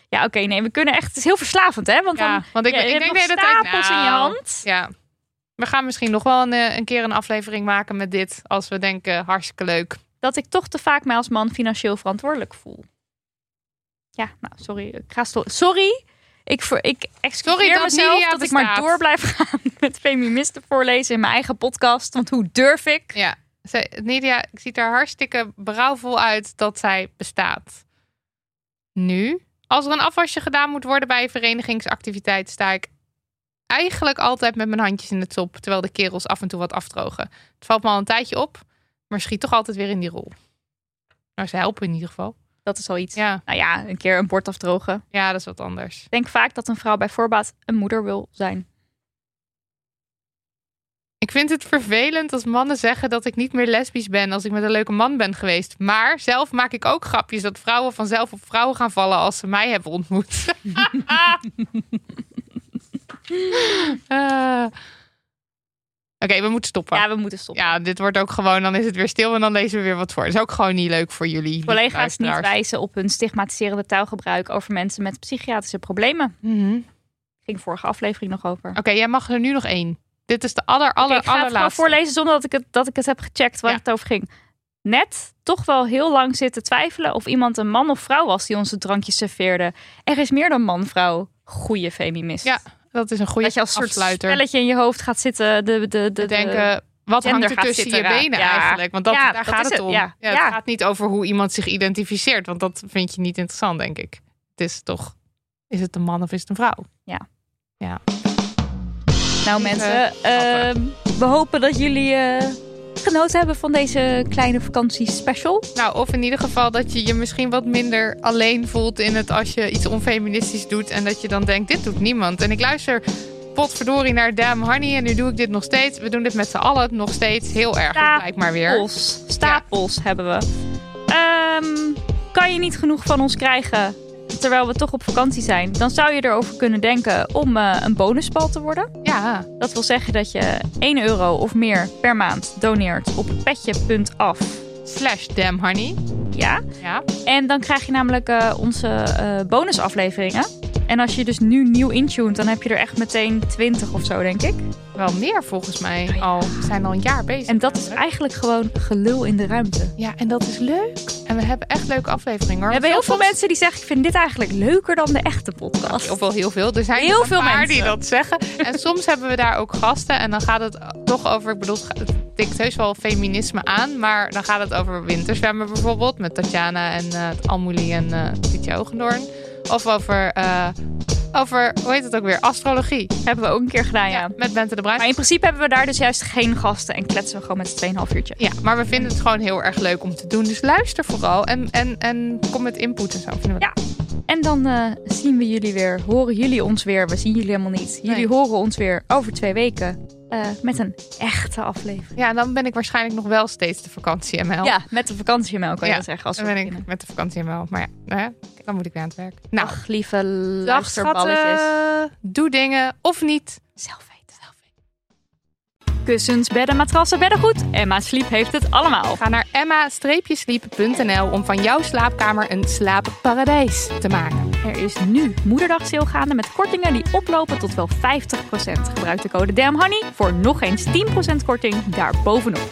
B: Ja, oké, nee, we kunnen echt. Het is heel verslavend, hè? Want dan
C: Ja, want ik,
B: ja,
C: ik denk hele tijd,
B: stapels in je
C: nou,
B: hand.
C: Ja. We gaan misschien nog wel een, eh, een keer een aflevering maken met dit. Als we denken, hartstikke leuk.
B: dat ik toch te vaak mij als man financieel verantwoordelijk voel. Ja, nou, sorry. Ik ga sorry. Ik, voor, ik excuseer
C: Sorry dat
B: mezelf dat ik maar door blijf gaan met feministen voorlezen in mijn eigen podcast. Want hoe durf ik?
C: Ja. Zij, Nidia, ik ziet er hartstikke berouwvol uit dat zij bestaat. Nu, als er een afwasje gedaan moet worden bij een verenigingsactiviteit, sta ik eigenlijk altijd met mijn handjes in het top, terwijl de kerels af en toe wat afdrogen. Het valt me al een tijdje op, maar schiet toch altijd weer in die rol. Nou, ze helpen in ieder geval.
B: Dat is al iets.
C: Ja,
B: Nou ja, een keer een bord afdrogen.
C: ja dat is wat anders.
B: Ik denk vaak dat een vrouw bij voorbaat een moeder wil zijn.
C: Ik vind het vervelend als mannen zeggen dat ik niet meer lesbisch ben als ik met een leuke man ben geweest. Maar zelf maak ik ook grapjes dat vrouwen vanzelf op vrouwen gaan vallen als ze mij hebben ontmoet. Eh. Oké, we moeten stoppen.
B: Ja,
C: Ja.
B: we moeten stoppen.
C: dit wordt ook gewoon, dan is het weer stil en dan lezen we weer wat voor. Dat is ook gewoon niet leuk voor jullie.
B: Collega's niet wijzen op hun stigmatiserende taalgebruik over mensen met psychiatrische problemen.
C: Mhm.
B: Ging vorige aflevering nog over.
C: Oké, jij mag er nu nog één. Dit is de aller, aller,
B: Oké, ik ga het gewoon voorlezen zonder dat ik het, dat ik het heb gecheckt waar
C: Ja.
B: het over ging. Net toch wel heel lang zitten twijfelen of iemand een man of vrouw was die onze drankjes serveerde. Er is meer dan man-vrouw. Goeie feminist.
C: Ja, Dat is een goede
B: dat je als soort
C: afsluiter.
B: spelletje in je hoofd gaat zitten. De, de, de,
C: denken, wat hangt er tussen
B: zitten
C: je benen
B: Ja.
C: eigenlijk? Want dat,
B: Ja,
C: daar
B: dat
C: gaat het
B: het,
C: om.
B: ja.
C: het
B: Ja.
C: gaat niet over hoe iemand zich identificeert. Want dat vind je niet interessant, denk ik. Het is toch, is het een man of is het een vrouw?
B: Nou mensen, ehm, we hopen dat jullie eh, genoten hebben van deze kleine vakantiespecial.
C: Nou, of in ieder geval dat je je misschien wat minder alleen voelt in het als je iets onfeministisch doet. En dat je dan denkt, dit doet niemand. En ik luister potverdorie naar Dam Honey en nu doe ik dit nog steeds. We doen dit met z'n allen nog steeds heel erg,
B: Ja.
C: lijkt maar weer.
B: Stapels, stapels hebben we. Ehm, kan je niet genoeg van ons krijgen terwijl we toch op vakantie zijn? Dan zou je erover kunnen denken om eh, een bonusbal te worden.
C: Ja,
B: Dat wil zeggen dat je 1 euro of meer per maand doneert op petje.af.
C: slash Dam Honey.
B: Ja,
C: Ja,
B: en dan krijg je namelijk eh, onze eh, bonusafleveringen. En als je dus nu nieuw intuned, dan heb je er echt meteen 20 of zo, denk ik.
C: wel meer volgens mij
B: Oh ja.
C: al. We zijn al een jaar bezig.
B: En dat is eigenlijk gewoon gelul in de ruimte.
C: Ja, en dat is leuk. En we hebben echt leuke afleveringen. hoor.
B: We hebben heel veel mensen die zeggen: Ik vind dit eigenlijk leuker dan de echte podcast.
C: Heel veel, heel veel. Er zijn
B: Heel
C: er
B: veel mensen.
C: die dat zeggen. En soms hebben we daar ook gasten. En dan gaat het toch over, ik bedoel, het tikt heus wel feminisme aan. Maar dan gaat het over winterzwemmen bijvoorbeeld. Met Tatjana en Almoelie en eh Tietje. Of over, eh, over, hoe heet het ook weer? Astrologie.
B: Hebben we ook een keer gedaan, ja.
C: Ja, met Bente de Bruin.
B: Maar in principe hebben we daar dus juist geen gasten en kletsen we gewoon met z'n 2,5 uurtje.
C: Ja, maar we vinden het gewoon heel erg leuk om te doen. Dus luister vooral en, en, en kom met input en zo. Vinden we
B: Ja. En dan eh, zien we jullie weer, horen jullie ons weer. We zien jullie helemaal niet. Jullie
C: Nee.
B: horen ons weer over twee weken eh, met een echte aflevering.
C: Ja, dan ben ik waarschijnlijk nog wel steeds de vakantie ML.
B: Ja, met de vakantiemelk kan je
C: Ja,
B: dat zeggen. Als
C: Dan ben ik met de vakantie ML. Maar ja, dan moet ik weer aan het werk. Nou,
B: lieve luisterballetjes.
C: Doe dingen of niet.
B: Zelf weten. Kussens, bedden, matrassen, beddengoed. Emma Sleep heeft het allemaal.
C: Ga naar emma-sleep.nl om van jouw slaapkamer een slaapparadijs te maken.
B: Er is nu moederdag gaande met kortingen die oplopen tot wel 50%. Gebruik de code DAMHONEY voor nog eens 10% korting daarbovenop.